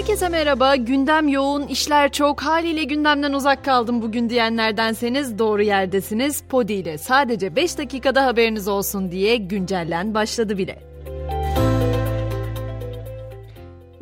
Herkese merhaba. Gündem yoğun, işler çok. Haliyle gündemden uzak kaldım bugün diyenlerdenseniz doğru yerdesiniz. Podi ile sadece 5 dakikada haberiniz olsun diye güncellen başladı bile.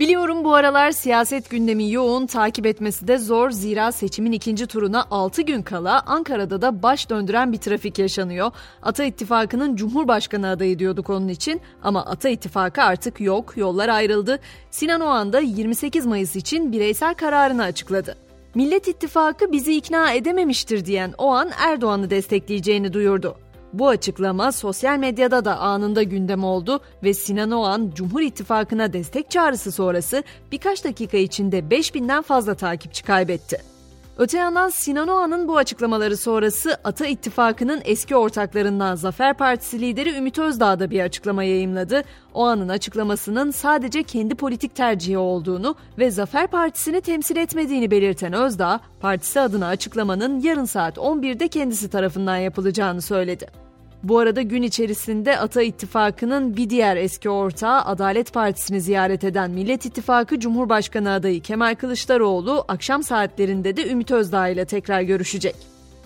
Biliyorum bu aralar siyaset gündemi yoğun, takip etmesi de zor. Zira seçimin ikinci turuna 6 gün kala Ankara'da da baş döndüren bir trafik yaşanıyor. Ata İttifakı'nın Cumhurbaşkanı adayı diyorduk onun için ama Ata İttifakı artık yok, yollar ayrıldı. Sinan Oğan da 28 Mayıs için bireysel kararını açıkladı. Millet İttifakı bizi ikna edememiştir diyen Oğan Erdoğan'ı destekleyeceğini duyurdu. Bu açıklama sosyal medyada da anında gündem oldu ve Sinan Oğan Cumhur İttifakı'na destek çağrısı sonrası birkaç dakika içinde 5000'den fazla takipçi kaybetti. Öte yandan Sinan Oğan'ın bu açıklamaları sonrası Ata İttifakı'nın eski ortaklarından Zafer Partisi lideri Ümit Özdağ da bir açıklama yayımladı. Oğan'ın açıklamasının sadece kendi politik tercihi olduğunu ve Zafer Partisi'ni temsil etmediğini belirten Özdağ, partisi adına açıklamanın yarın saat 11'de kendisi tarafından yapılacağını söyledi. Bu arada gün içerisinde Ata İttifakı'nın bir diğer eski ortağı Adalet Partisi'ni ziyaret eden Millet İttifakı Cumhurbaşkanı adayı Kemal Kılıçdaroğlu akşam saatlerinde de Ümit Özdağ ile tekrar görüşecek.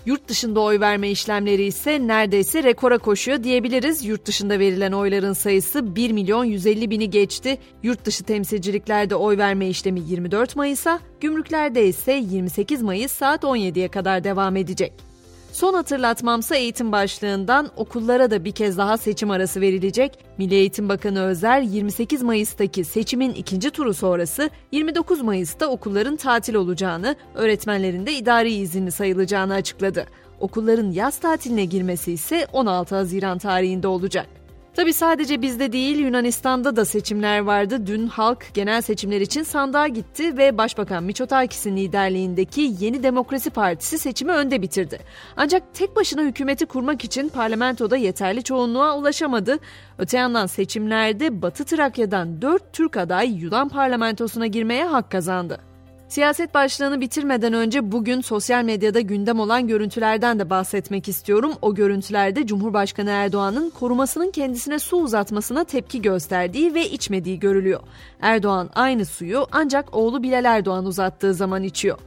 Yurt dışında oy verme işlemleri ise neredeyse rekora koşuyor diyebiliriz. Yurt dışında verilen oyların sayısı 1 milyon 150 bini geçti. Yurt dışı temsilciliklerde oy verme işlemi 24 Mayıs'a, gümrüklerde ise 28 Mayıs saat 17'ye kadar devam edecek. Son hatırlatmamsa eğitim başlığından okullara da bir kez daha seçim arası verilecek. Milli Eğitim Bakanı Özer 28 Mayıs'taki seçimin ikinci turu sonrası 29 Mayıs'ta okulların tatil olacağını, öğretmenlerin de idari izinli sayılacağını açıkladı. Okulların yaz tatiline girmesi ise 16 Haziran tarihinde olacak. Tabi sadece bizde değil Yunanistan'da da seçimler vardı. Dün halk genel seçimler için sandığa gitti ve Başbakan Miçotakis'in liderliğindeki Yeni Demokrasi Partisi seçimi önde bitirdi. Ancak tek başına hükümeti kurmak için parlamentoda yeterli çoğunluğa ulaşamadı. Öte yandan seçimlerde Batı Trakya'dan 4 Türk aday Yunan parlamentosuna girmeye hak kazandı. Siyaset başlığını bitirmeden önce bugün sosyal medyada gündem olan görüntülerden de bahsetmek istiyorum. O görüntülerde Cumhurbaşkanı Erdoğan'ın korumasının kendisine su uzatmasına tepki gösterdiği ve içmediği görülüyor. Erdoğan aynı suyu ancak oğlu Bilal Erdoğan uzattığı zaman içiyor.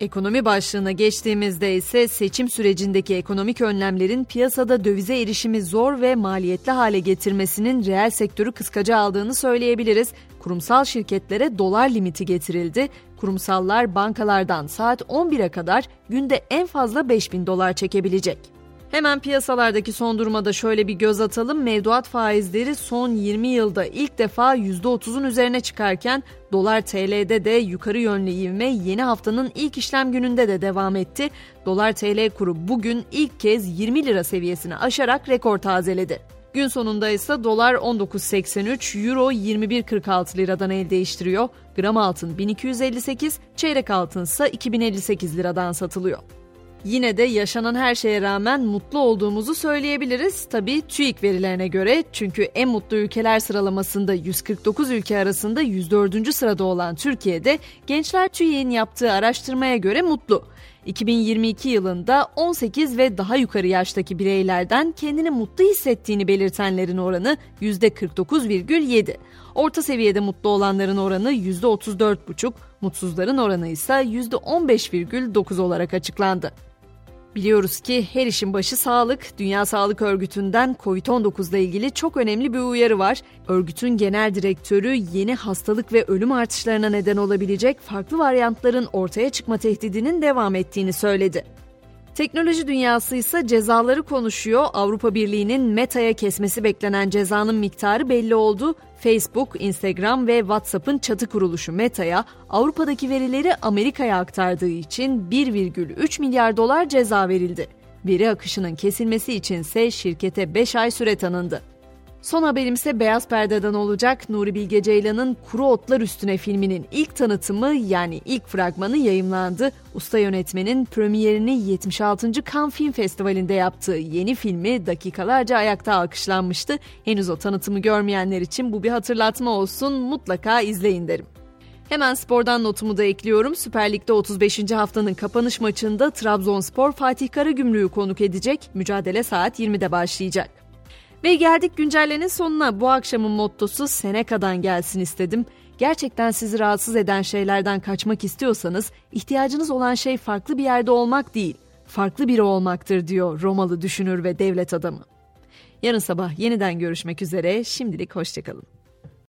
Ekonomi başlığına geçtiğimizde ise seçim sürecindeki ekonomik önlemlerin piyasada dövize erişimi zor ve maliyetli hale getirmesinin reel sektörü kıskaca aldığını söyleyebiliriz. Kurumsal şirketlere dolar limiti getirildi. Kurumsallar bankalardan saat 11'e kadar günde en fazla 5000 dolar çekebilecek. Hemen piyasalardaki son duruma da şöyle bir göz atalım. Mevduat faizleri son 20 yılda ilk defa %30'un üzerine çıkarken dolar TL'de de yukarı yönlü ivme yeni haftanın ilk işlem gününde de devam etti. Dolar TL kuru bugün ilk kez 20 lira seviyesini aşarak rekor tazeledi. Gün sonunda ise dolar 19.83, euro 21.46 liradan el değiştiriyor. Gram altın 1258, çeyrek altın ise 2058 liradan satılıyor. Yine de yaşanan her şeye rağmen mutlu olduğumuzu söyleyebiliriz. Tabii TÜİK verilerine göre çünkü en mutlu ülkeler sıralamasında 149 ülke arasında 104. sırada olan Türkiye'de gençler TÜİK'in yaptığı araştırmaya göre mutlu. 2022 yılında 18 ve daha yukarı yaştaki bireylerden kendini mutlu hissettiğini belirtenlerin oranı %49,7. Orta seviyede mutlu olanların oranı %34,5, mutsuzların oranı ise %15,9 olarak açıklandı. Biliyoruz ki her işin başı sağlık. Dünya Sağlık Örgütü'nden COVID-19 ile ilgili çok önemli bir uyarı var. Örgütün genel direktörü yeni hastalık ve ölüm artışlarına neden olabilecek farklı varyantların ortaya çıkma tehdidinin devam ettiğini söyledi. Teknoloji dünyası ise cezaları konuşuyor. Avrupa Birliği'nin Meta'ya kesmesi beklenen cezanın miktarı belli oldu. Facebook, Instagram ve WhatsApp'ın çatı kuruluşu Meta'ya Avrupa'daki verileri Amerika'ya aktardığı için 1,3 milyar dolar ceza verildi. Veri akışının kesilmesi içinse şirkete 5 ay süre tanındı. Son haberimse Beyaz Perde'den olacak. Nuri Bilge Ceylan'ın Kuru Otlar Üstüne filminin ilk tanıtımı yani ilk fragmanı yayımlandı. Usta yönetmenin premierini 76. Cannes Film Festivali'nde yaptığı yeni filmi dakikalarca ayakta alkışlanmıştı. Henüz o tanıtımı görmeyenler için bu bir hatırlatma olsun mutlaka izleyin derim. Hemen spordan notumu da ekliyorum. Süper Lig'de 35. haftanın kapanış maçında Trabzonspor Fatih Karagümrük'ü konuk edecek. Mücadele saat 20'de başlayacak. Ve geldik güncellenin sonuna. Bu akşamın mottosu Seneca'dan gelsin istedim. Gerçekten sizi rahatsız eden şeylerden kaçmak istiyorsanız ihtiyacınız olan şey farklı bir yerde olmak değil, farklı biri olmaktır diyor Romalı düşünür ve devlet adamı. Yarın sabah yeniden görüşmek üzere. Şimdilik hoşçakalın.